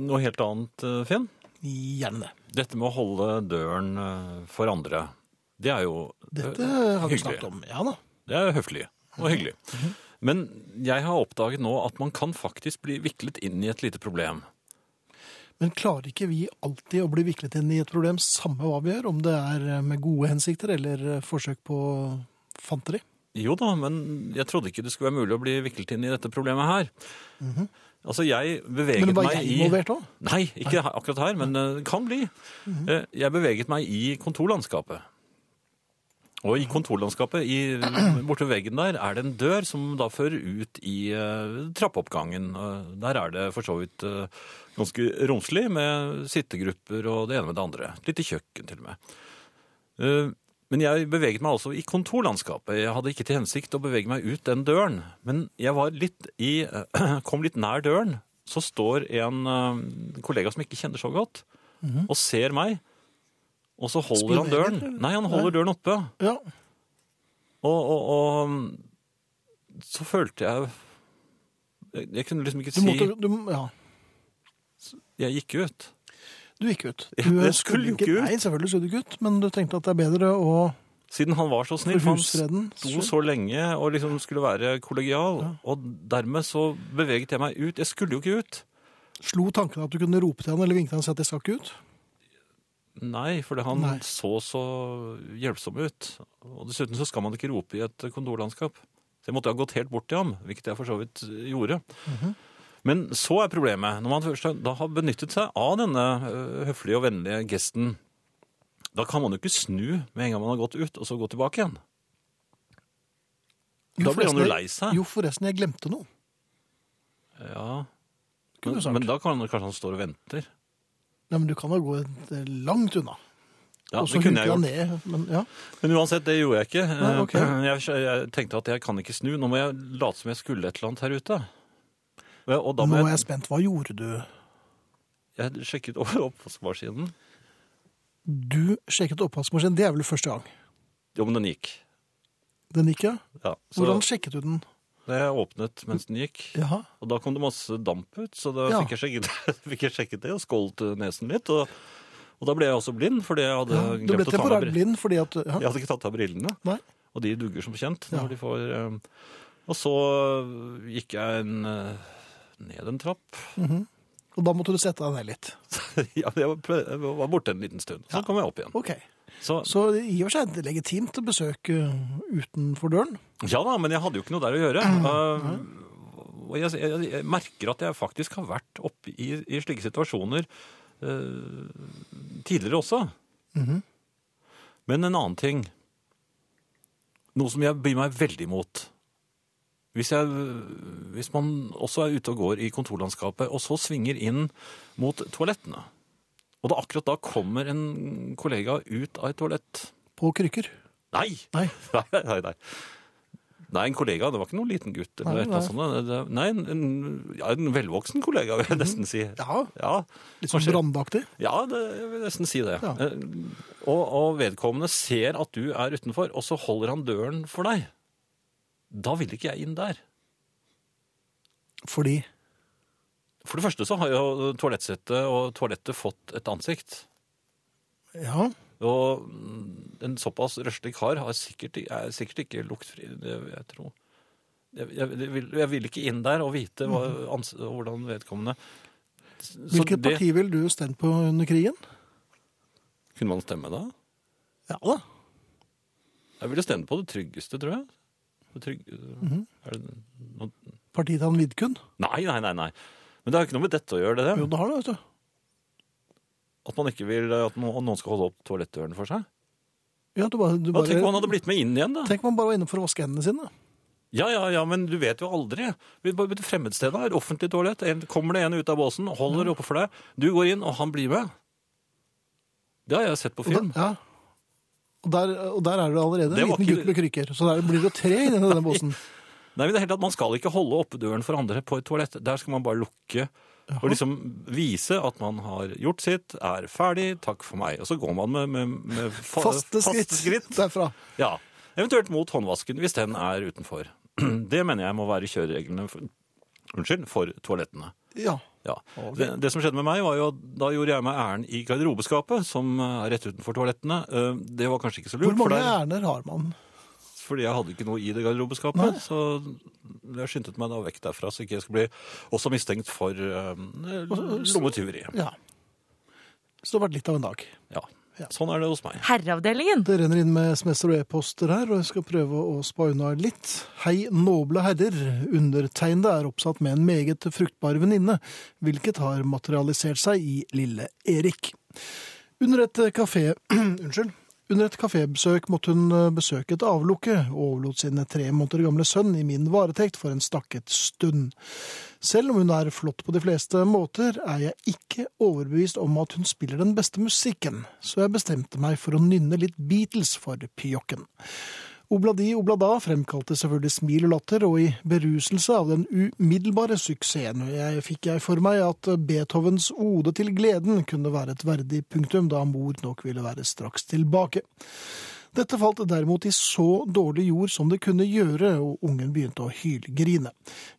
noe helt annet, eh, Finn. Gjerne det. Dette med å holde døren for andre, det er jo hyggelig. Dette har vi hyggelig. snakket om. Ja da. Det er høflig og hyggelig. Men jeg har oppdaget nå at man kan faktisk bli viklet inn i et lite problem. Men klarer ikke vi alltid å bli viklet inn i et problem, samme hva vi gjør? Om det er med gode hensikter eller forsøk på fanteri? Jo da, men jeg trodde ikke det skulle være mulig å bli viklet inn i dette problemet her. Altså, jeg beveget meg i Men var jeg involvert òg? Nei, ikke Nei. akkurat her, men eh, det kan bli. Mm -hmm. Jeg beveget meg i kontorlandskapet. Og i kontorlandskapet, i, borte ved veggen der, er det en dør som da fører ut i uh, trappeoppgangen. Uh, Der er det for så vidt uh, ganske romslig med sittegrupper og det ene med det andre. Litt i kjøkken til og med. Men jeg beveget meg altså i kontorlandskapet. Jeg hadde ikke til hensikt å bevege meg ut den døren. Men jeg var litt i, *clears throat* kom litt nær døren. Så står en kollega som ikke kjenner så godt, og ser meg. Og så holder han døren. eller? Nei, han holder døren oppe. Ja. Og, og, og så følte jeg Jeg, jeg kunne liksom ikke Du si måtte du, Ja, Jeg gikk ut. du gikk ut. Du jeg skulle jo ikke ut. Nei, selvfølgelig skulle du ikke ut, men du tenkte at det er bedre å Siden han var så snill, For han sto så lenge og liksom skulle være kollegial. Og dermed så beveget jeg meg ut. Jeg skulle jo ikke ut. Slo tanken at du kunne rope til han eller vinke til han og si at jeg skal ikke ut? Nei, for han Nei. så så hjelpsom ut. Og dessuten så skal man ikke rope i et kontorlandskap. Så jeg måtte ha gått helt bort til ham, hvilket jeg for så vidt gjorde. Men så er problemet, når man først da har benyttet seg av denne høflige og vennlige gesten, da kan man jo ikke snu med en gang man har gått ut, og så gå tilbake igjen. Da blir han jo lei seg. Jo, forresten, jeg glemte noe. Ja, men, men da kan han kanskje han står og venter. Nei, men du kan jo gå eh, langt unna. Ja, og så kunne jeg ned. Men, ja. Men uansett, det gjorde jeg ikke. Nei, okay. *clears throat* jeg, jeg tenkte at jeg kan ikke snu. Nå må jeg late som jeg skulle et eller annet her ute. Og, da må Nå er jeg, spent. Hva gjorde du? Jeg sjekket over *laughs* oppvaskmaskinen. Du sjekket oppvaskmaskinen, det er vel første gang? Jo, men den gikk. Den gikk, ja? Ja, så Hvordan sjekket du den? Jeg åpnet mens den gikk, Jaha. og da kom det masse damp ut, så da Ja. fikk, jeg sjekket, *laughs* fikk jeg sjekket det og skålt nesen litt. Og, og da ble jeg også blind, fordi jeg hadde Ja, glemt å ta av brillene. blind fordi at ja. Jeg hadde ikke tatt av brillene, Nei. og de dugger som kjent når de får eh, Og så gikk jeg en, eh, ned en trapp. Og da måtte du sette deg ned litt. *laughs* ja, jeg var, borte en liten stund. Så kom jeg opp igjen. Ok. Så, Så i og for seg et legitimt å besøke utenfor døren. ja da, men jeg hadde jo ikke noe der å gjøre. Uh, og jeg, jeg, jeg merker at jeg faktisk har vært oppe i, i slike situasjoner uh, tidligere også. Mhm. Men en annen ting Noe som jeg byr meg veldig imot. Hvis, jeg, hvis man også er ute og går i kontorlandskapet, og så svinger inn mot toalettene, og da akkurat da kommer en kollega ut av et toalett På krykker. Nei! Nei. *laughs* Nei, nei, nei. Nei, en kollega. Det var ikke noen liten gutt. Nei. Nei, en, en, velvoksen kollega, vil jeg nesten si. Ja, Ja, litt sånn brandaktig. ja det, jeg vil nesten si det. Ja. Eh, Og, og vedkommende ser at du er utenfor, og så holder han døren for deg. Da vil ikke jeg inn der. Fordi For det første så har jo toalettsettet og toalettet fått et ansikt. Ja, Og mm, en såpass røslig kar har sikkert, er sikkert ikke luktfri, det vil jeg tro. Jeg, jeg, jeg, vil, jeg vil ikke inn der og vite hva, ans, hvordan vedkommende Så Mhm. Hvilket det, parti ville du stemt på under krigen? Kunne man stemme da? Ja da. Jeg ville stemme på det tryggeste, tror jeg. Trygg, Mhm. er det noe? Partiet han Vidkun? Nei, nei, nei, nei. Men det har ikke noe med dette å gjøre, det. Jo, det. har det, vet du. At man ikke vil at noen skal holde opp toalettdøren for seg. Ja, du bare, du Ja, tenk om han hadde blitt med inn igjen, da. tenk om han bare var inne for å vaske hendene sine. Ja, ja, ja, men du vet jo aldri. Vi bare et Fremmedsted er offentlig toalett. Kommer det en ut av båsen, holder oppe for deg. Du går inn, og han blir med. Det har jeg sett på Og, der, ja. og, der, og der er du allerede en liten ikke- gutt med krykker. Så der blir det jo tre inni denne *laughs* båsen. Nei, men det er helt at Man skal ikke holde oppe døren for andre på et toalett. Der skal man bare lukke og liksom vise at man har gjort sitt, er ferdig, takk for meg. Og så går man med, med, med fa Faste skritt, derfra. Ja, Eventuelt mot håndvasken hvis den er utenfor. *clears throat* Det mener jeg må være kjørereglene for, unnskyld, for toalettene. Ja. Ja. Okay. Det, det som skjedde med meg, var jo at da gjorde jeg meg æren i garderobeskapet, som er rett utenfor toalettene. Eh, Det var kanskje ikke så lurt, Hvor mange der, ærender har man? Fordi jeg hadde ikke noe i det garderobeskapet. Nei. Så jeg skyndte meg da vekk derfra, så ikke jeg skulle bli også mistenkt for uh, lommetyveri. Ja. Så det har vært litt av en dag. Ja. Ja. Sånn er det hos meg. Herreavdelingen. Det renner inn med sms'er og e-poster her, og jeg skal prøve å spa unna litt. Hei, noble herrer. Undertegnede er oppsatt med en meget fruktbar venninne, hvilket har materialisert seg i lille Erik. Under et kafé... *clears throat* Unnskyld. Under et kafébesøk måtte hun eh, besøke et avlukke, og overlot sin tre måneder gamle sønn i min varetekt for en stakket stund. Selv om hun er flott på de fleste måter, er jeg ikke overbevist om at hun spiller den beste musikken, så jeg bestemte meg for å nynne litt Beatles for pjokken. Obladi oblada fremkalte selvfølgelig smil og latter, og i beruselse av den umiddelbare suksessen jeg fikk jeg for meg at Beethovens ode til gleden kunne være et verdig punktum, da mor nok ville være straks tilbake. Dette falt derimot i så dårlig jord som det kunne gjøre, og ungen begynte å hylgrine.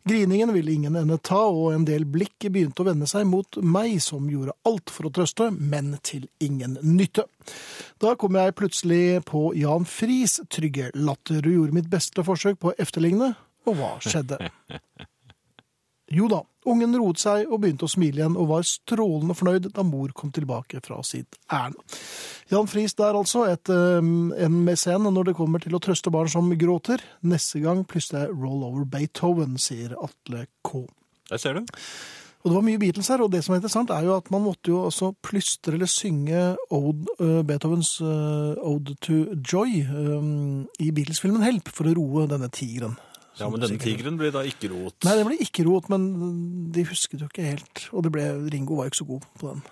Griningen ville ingen ende ta, og en del blikk begynte å vende seg mot meg, som gjorde alt for å trøste, men til ingen nytte. Da kom jeg plutselig på Jan Friis trygge latter, og gjorde mitt beste forsøk på å efterligne, og hva skjedde? *laughs* Jo da, ungen roet seg og begynte å smile igjen, og var strålende fornøyd da mor kom tilbake fra sitt ærend. Jan Friis der altså, et, eh, en mesen når det kommer til å trøste barn som gråter. Neste gang plystrer jeg Roll Over Beethoven, sier Atle K. Der ser du. Og det var mye Beatles her, og det som er interessant er jo at man måtte jo også plystre eller synge Ode, uh, Beethovens uh, Ode to Joy um, i Beatles-filmen Help for å roe denne tigeren. Ja, Men denne tigeren blir da ikke rot. Nei, den ble ikke rot, men de husket jo ikke helt. Og det ble, Ringo var jo ikke så god på den.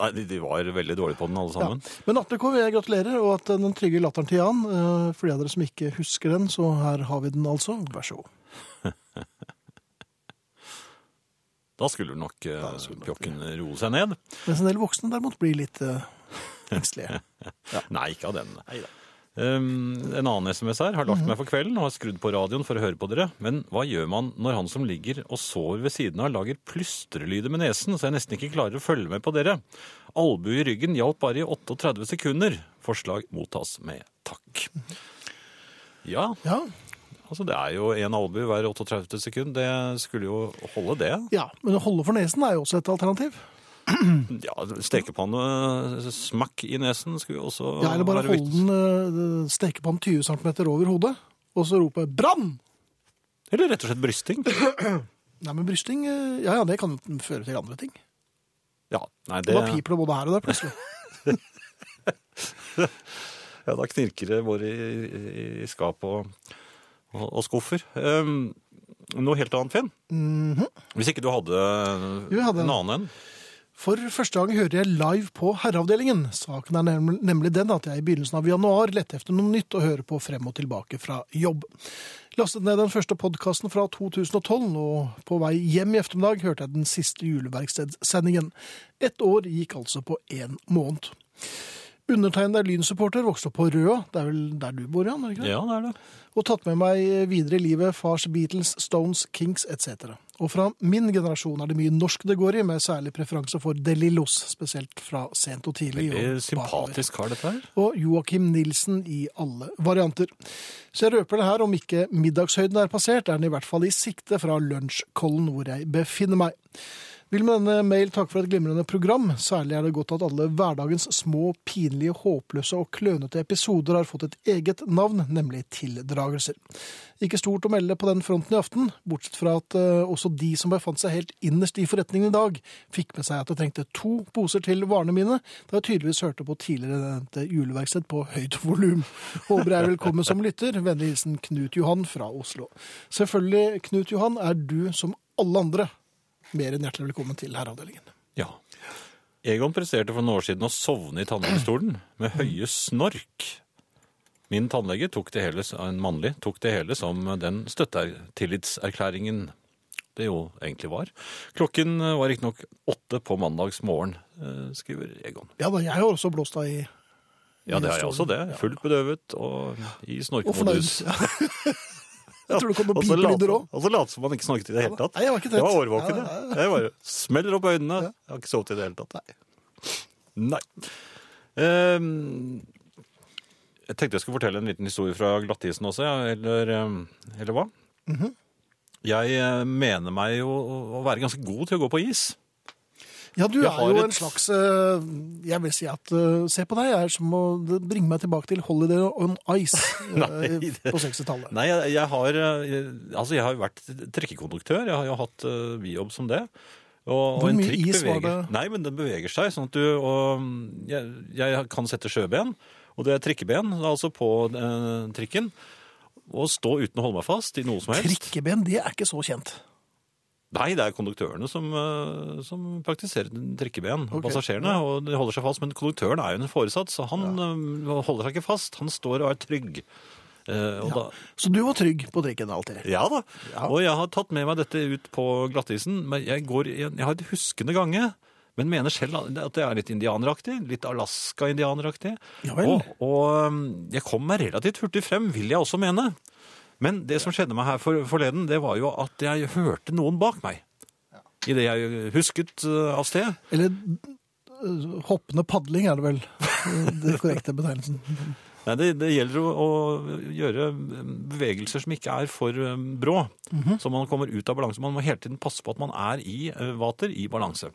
Nei, de, de var veldig dårlige på den, alle sammen. Men Atle K, jeg gratulerer, og at den trygge latteren til Jan, eh, for de av dere som ikke husker den, så her har vi den altså. Vær så god. *laughs* Da skulle nok eh, pjokken roe seg ned. Mens en del voksne derimot blir litt uh, engstelige. *laughs* Nei, ikke av den. Um, en annen SMS her. Har lagt meg for kvelden og har skrudd på radioen for å høre på dere. Men hva gjør man når han som ligger og sover ved siden av, lager plystrelyder med nesen, så jeg nesten ikke klarer å følge med på dere? Albue i ryggen hjalp bare i 38 sekunder. Forslag mottas med takk. Ja, Ja, altså det er jo en albue hver 38 sekund. Det skulle jo holde, det. ja, men å holde for nesen er jo også et alternativ. *clears throat* Ja, Stekepanne smakk i nesen skulle jo også Ja, eller bare være holde viktig. den, uh, stekepannen 20 cm over hodet, og så rope 'brann'! Eller rett og slett brysting. *clears throat* Nei, men brysting, uh, ja ja, det kan føre til andre ting. Ja, nei, det, da piper det både her og der plutselig. *laughs* ja, da knirker det både i, i, i skap og, og, og skuffer. Um, noe helt annet, Finn. Mhm. Hvis ikke du hadde Jo, jeg hadde- en annen en. For første gang hører jeg live på Herreavdelingen. Saken er nemlig den at jeg i begynnelsen av januar lette efter noe nytt å høre på frem og tilbake fra jobb. Lastet ned den første podkasten fra 2012, og på vei hjem i ettermiddag hørte jeg den siste juleverkstedsendingen. Ett år gikk altså på én måned. Undertegnede er lynsupporter, vokste opp på Røa, det er vel der du bor, Jan? ikke det? Ja, det er det. og tatt med meg videre i livet fars Beatles, Stones, Kings etc. Og fra min generasjon er det mye norsk det går i, med særlig preferanse for De Lillos, spesielt fra sent og tidlig. Veldig og bakover. sympatisk kar, dette her. Og Joakim Nilsen i alle varianter. Så jeg røper det her, om ikke middagshøyden er passert, er den i hvert fall i sikte fra lunsjkollen hvor jeg befinner meg. Vil med denne mail takke for et glimrende program. Særlig er det godt at alle hverdagens små, pinlige, håpløse og klønete episoder har fått et eget navn, nemlig tildragelser. Ikke stort å melde på den fronten i aften, bortsett fra at eh, også de som befant seg helt innerst i forretningen i dag, fikk med seg at det trengte to poser til varene mine, da jeg tydeligvis hørte på tidligere nevnte juleverksted på høyt volum. Håper jeg er velkommen som lytter. Vennlig hilsen Knut Johan fra Oslo. Selvfølgelig, Knut Johan, er du som alle andre mer enn hjertelig velkommen til Herreavdelingen. Ja. Egon presterte for noen år siden å sovne i tannlegestolen med høye snork. Min tannlege tok det hele, en mannlig, tok det hele som den støttetillitserklæringen det jo egentlig var. Klokken var riktignok åtte på mandagsmorgen, eh, skriver Egon. Ja da, jeg har også blåst av i Ja, det har jeg også det. Fullt bedøvet og i Og fornøyd. *laughs* Jeg tror det kom noen Og så pipelyder òg. Og så late som man ikke snakket i det hele tatt. Nei, jeg var ikke Jeg var årvåken, jeg. Jeg bare smeller opp øynene. Jeg har ikke sovet i det hele tatt. Nei. Ehm, jeg tenkte jeg skulle fortelle en liten historie fra glattisen også, ja, eller, ehm, eller hva? Mhm. Jeg eh, mener meg jo å være ganske god til å gå på is. Ja, du Jeg er jo et- en slags eh, Jeg vil si at eh, Se på deg er som å bringe meg tilbake til Holiday on Ice *laughs* eh, Nei, det- på 60-tallet. Nei, jeg, jeg har eh, Altså, jeg har vært trikkekonduktør. Jeg har jo hatt uh, bijobb som det. Og, Hvor mye is var det? Nei, men den beveger seg sånn at du og jeg, jeg kan sette sjøben, og det er trikkeben, altså på eh, trikken. Og stå uten å holde meg fast i noe som helst. Trikkeben, det er ikke så kjent. Nei, det er konduktørene som, eh, som praktiserer trikkeben. Okay. Passasjerene og de holder seg fast, men konduktøren er jo en foresatt, så han ja. holder seg ikke fast. Han står og er trygg. Eh, og da, Så du var trygg på trikken alltid? ja da. Ja. Og jeg har tatt med meg dette ut på glattisen. Men jeg, går, jeg, jeg har et huskende gange, men mener selv at det er litt indianeraktig. Litt Alaska-indianeraktig. Ja. Og, og um, jeg kom meg relativt hurtig frem, vil jeg også mene. Men det som skjedde meg her for, forleden, det var jo at jeg hørte noen bak meg. I det jeg husket uh, av sted. Eller eh, hoppende padling er det vel eh, det korrekte betegnelsen. Nei, det, det gjelder å, å gjøre bevegelser som ikke er for um, brå, så man kommer ut av balanse. Man må hele tiden passe på at man er i uh, vater, i balanse.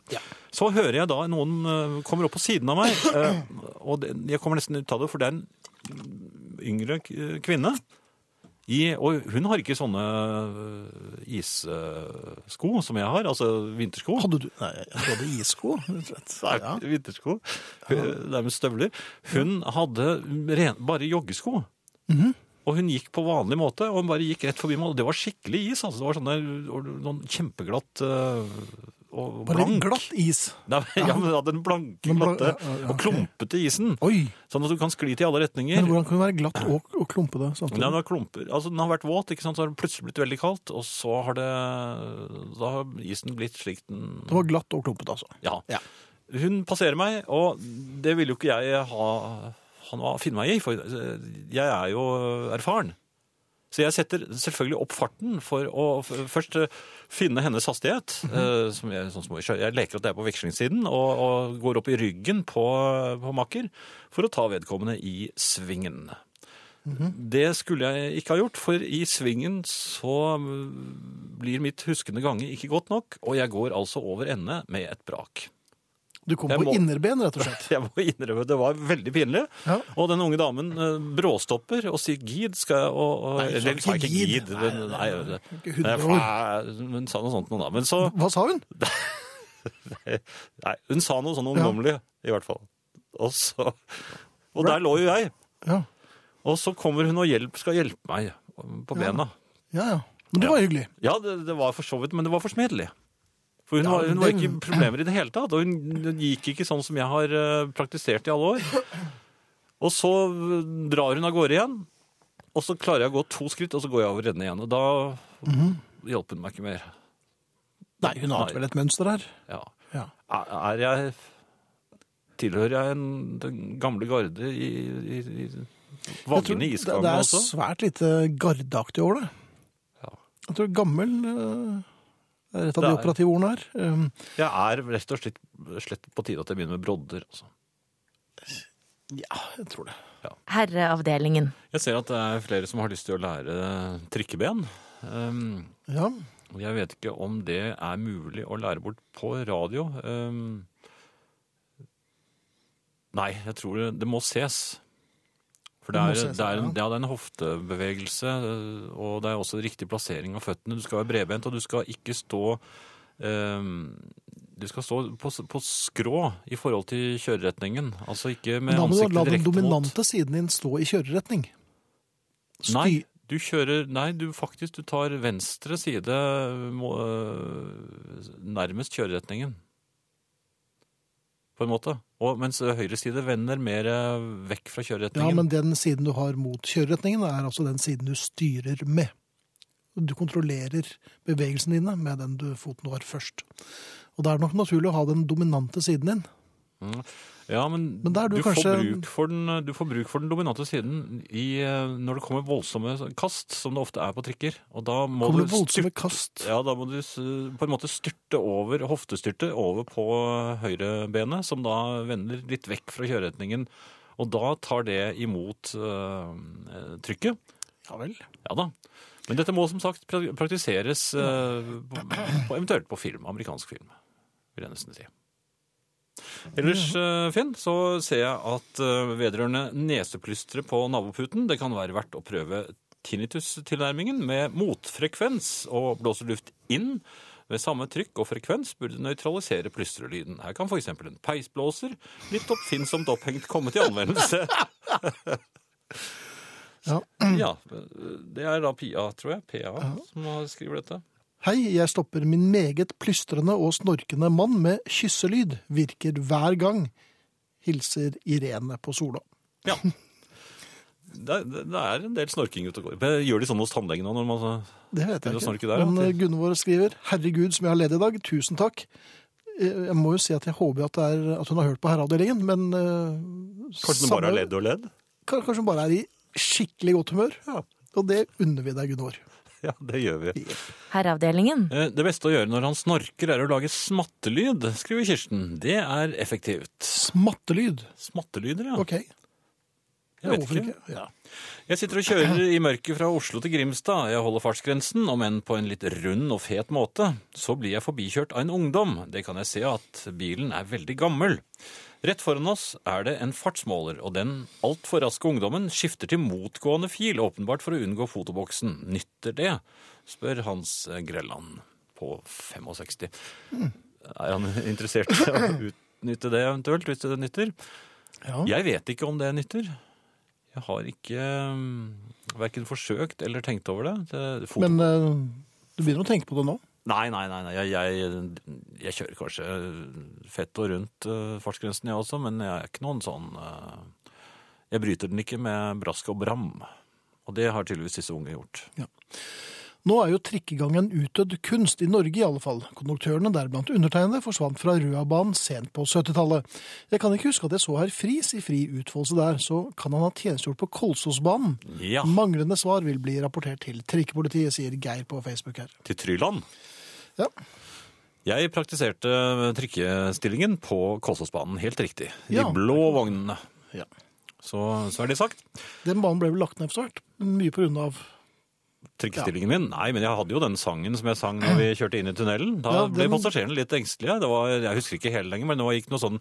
Så hører jeg da noen kommer opp på siden av meg, og det, jeg kommer nesten ut av det, for det er en yngre k- kvinne. I, og hun har ikke sånne uh, issko som jeg har, altså vintersko. Hadde du Nei, jeg hadde issko, rett og slett. Nei, Ja. vintersko. Nærmest støvler. Hun hadde ren, bare joggesko. Mhm. Og hun gikk på vanlig måte, og hun bare gikk rett forbi meg. Og det var skikkelig is. altså. Det var sånne, noen kjempeglatt øh, og Bare litt glatt is. *laughs* Nei, ja, men ja, den blanke, glatte ja, ja, og klumpete isen. Oi! Sånn at du kan skli til alle retninger. Men hvordan kan det være glatt og, og klumpete Ja, samtidig? den har klumper. Altså, den har vært våt, ikke sant? så har den plutselig blitt veldig kaldt, og så har det Da har isen blitt slik den Det var glatt og klumpete, altså. Ja. Ja. Hun passerer meg, og det vil jo ikke jeg ha, ha finne meg i, for jeg er jo erfaren. Så jeg setter selvfølgelig opp farten for å først finne hennes hastighet. eh, som jeg, sånn jeg, jeg leker at det er på vekslingssiden, og, og går opp i ryggen på, på makker for å ta vedkommende i svingen. Det skulle jeg ikke ha gjort, for i svingen så mm, blir mitt huskende gange ikke godt nok, og jeg går altså over ende med et brak. Du kom Jeg på må- innerben, rett og slett. *laughs* Jeg må innrømme det var veldig pinlig. Ja. Og den unge damen eh, bråstopper og sier 'gid', skal jeg og, og, Nei, hun sa Eller ikke gid. Nei, Nei, Nei, nei, Nei, 100 år. fa- Hun sa noe sånt noe da. Men så Hva sa hun? *laughs* Nei, hun sa noe sånn ungdommelig, i hvert fall. Og så Og der lå jo jeg. Ja, Og så kommer hun og hjelp, skal hjelpe meg på bena. ja. ja. Men det var hyggelig. Ja, det, det var for så vidt, men det var forsmedelig. For hun, var, hun var ikke problemer i det hele tatt, og hun gikk ikke sånn som jeg har eh, praktisert i alle år. Og så eh, drar hun av gårde igjen, og så klarer jeg å gå to skritt, og så går jeg over ende igjen. Og da Mhm. hjalp hun meg ikke mer. Nei, hun har vel et mønster her. Ja. Ja. Er jeg Tilhører jeg en, den gamle garde i, i, i vaggene i isgangen også? det er svært lite gardeaktig over det. Ja. Jeg tror gammel eh, et av de er- operative ordene her. Um, Jeg er rett og slett, slett på tide at jeg begynner med brodder. Altså. ja, jeg tror det. Herreavdelingen. Jeg ser at det er flere som har lyst til å lære trikkeben. Um, Ja, og jeg vet ikke om det er mulig å lære bort på radio. Um, nei, jeg tror det, det må ses. For det er, det, er en, ja. ja, det er en hoftebevegelse, og det er også riktig plassering av føttene. Du skal være bredbent, og du skal ikke stå um, Du skal stå på, på skrå i forhold til kjøreretningen. Altså ikke med Men da må du la den dominante mot. siden din stå i kjøreretning. Sty Nei, du kjører Nei, du faktisk du tar venstre side øh, nærmest kjøreretningen. På en måte. Og mens høyre side vender mer øh, vekk fra kjøreretningen. Ja, men den siden du har mot kjøreretningen, er altså den siden du styrer med. Du kontrollerer bevegelsene dine med den du foten du har først. Og det er nok naturlig å ha den dominante siden din. Ja, men, Men du du, får kanskje- for den, du får bruk for den dominante siden i, øh, når det kommer voldsomme kast, som det ofte er på trikker. Og da må Kommer du det voldsomme styrte- kast? Ja, da må du på en måte styrte over, hoftestyrte over på høyrebenet, som da vender litt vekk fra kjøreretningen. Og da tar det imot øh, trykket. Ja vel. Ja da. Men dette må som sagt praktiseres øh, på, på, eventuelt på film, amerikansk film, vil jeg nesten si. Ellers, øh, Finn, så ser jeg at øh, vedrørende neseplystre på naboputen, det kan være verdt å prøve tinnitus-tilnærmingen med motfrekvens og blåser luft inn. Ved samme trykk og frekvens burde nøytralisere plystrelyden. Her kan f.eks. en peisblåser, litt oppfinnsomt opphengt, komme til anvendelse. *laughs* Ja. Ja, det er da Pia, tror jeg, PA, som skriver dette. Hei, jeg stopper min meget plystrende og snorkende mann med kysselyd. Virker hver gang. Hilser Irene på Sola. Ja. Det, er- det er en del snorking ute og går. Gjør de sånn hos tannlegen òg? Det vet jeg ikke. der. Men eh, Gunvor skriver Herregud, som jeg har ledd i dag. Tusen takk. Eh, Jeg må jo si at jeg håper at, det er, at hun har hørt på Herreavdelingen, men uh, kanskje bare samme- er ledd og ledd? Kanskje hun bare er i skikkelig godt humør. Ja. Og det unner vi deg, Gunvor. Ja, det gjør vi. Herreavdelingen. Eh, Det beste å gjøre når han snorker, er å lage smattelyd, skriver Kirsten. Det er effektivt. Smattelyd. Smattelyder, ja. Ok. Jeg vet ikke. ikke? Ja. Jeg sitter og kjører i mørket fra Oslo til Grimstad. Jeg holder fartsgrensen, om enn på en litt rund og fet måte. Så blir jeg forbikjørt av en ungdom. Det kan jeg se at bilen er veldig gammel. Rett foran oss er det en fartsmåler, og den altfor raske ungdommen skifter til motgående fil, åpenbart for å unngå fotoboksen. Nytter det? spør Hans Grelland på 65. Er han interessert i å utnytte det eventuelt, hvis det nytter? Ja. Jeg vet ikke om det nytter. Jeg har ikke um, verken forsøkt eller tenkt over det. det. Men eh, du begynner å tenke på det nå? Nei, nei, nei. nei. Jeg, jeg, jeg kjører kanskje fett og rundt uh, fartsgrensen, jeg også, men jeg er ikke noen sånn uh, Jeg bryter den ikke med brask og bram. Og det har tydeligvis disse unge gjort. Nå er jo trikkegang en utdødd kunst, i Norge i alle fall. Konduktørene, deriblant undertegnede, forsvant fra Røabanen sent på 70-tallet. Jeg kan ikke huske at jeg så herr Friis i fri utfoldelse der, så kan han ha tjenestegjort på Kolsåsbanen? Ja. Manglende svar vil bli rapportert til trikkepolitiet, sier Geir på Facebook her. Til Tryland. Ja, Jeg praktiserte trikkestillingen på Kolsåsbanen, helt riktig. De Ja. blå vognene. ja. Så, så er det sagt. Den banen ble vel lagt ned for hvert, mye på grunn av Trikkestillingen min? Nei, men jeg hadde jo den sangen som jeg sang når vi kjørte inn i tunnelen. Da Ja, ble den- passasjerene litt engstelige. Det var, jeg husker ikke hele lenger, men det var- gikk noe sånn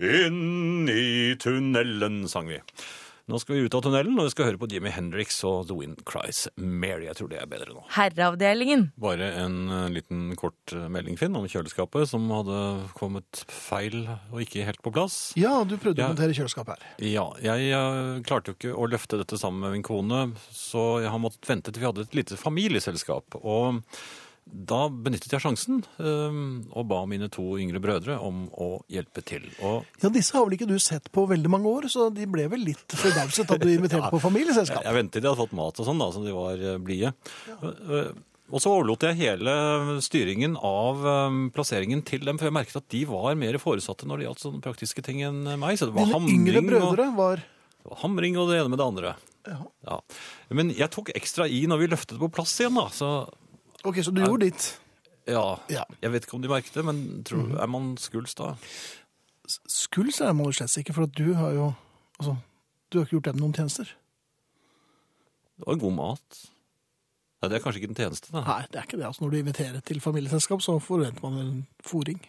Inn i tunnelen, sang vi. Nå skal vi ut av tunnelen, og vi skal høre på Jimmy Hendrix og The Wind Cries Mary. Jeg tror det er bedre nå. Herreavdelingen. Bare en eh, liten kort eh, melding, Finn, om kjøleskapet som hadde kommet feil og ikke helt på plass. Ja, du prøvde jeg, å montere kjøleskap her. Ja, jeg jeg klarte jo ikke å løfte dette sammen med min kone, så jeg har måttet vente til vi hadde et lite familieselskap. Og da benyttet jeg sjansen eh, og ba mine to yngre brødre om å hjelpe til. Og Ja, disse har vel ikke du sett på veldig mange år, så de ble vel litt forbauset at du inviterte *laughs* på jeg, familieselskap. jeg ventet til de hadde fått mat og sånn, da, så de var eh, blide. Ja. Og så overlot jeg hele styringen av eh, plasseringen til dem, for jeg merket at de var mer foresatte når det gjaldt sånne praktiske ting enn meg. Så det var Dine yngre brødre og- var Det var hamring og det ene med det andre. ja. Ja. Men jeg tok ekstra i når vi løftet på plass igjen, da. Så Ok, så du gjorde ditt. ja, Ja. jeg vet ikke om de merket det, men tror, er man skuls da? Skuls er man jo slett ikke, for du har jo altså, du har ikke gjort dem noen tjenester. Det var god mat. Nei, det er kanskje ikke den tjeneste, da. Nei, det er ikke det. Altså, når du inviterer til familieselskap, så forventer man en fôring.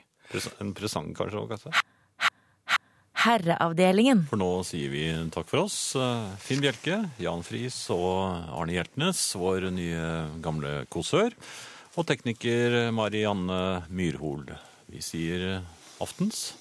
En presang kanskje også, kanskje. Herreavdelingen. For nå sier vi takk for oss. Finn Bjelke, Jan Friis og Arne Hjeltnes, vår nye gamle kosør. Og tekniker Marianne Myrhol. Vi sier aftens.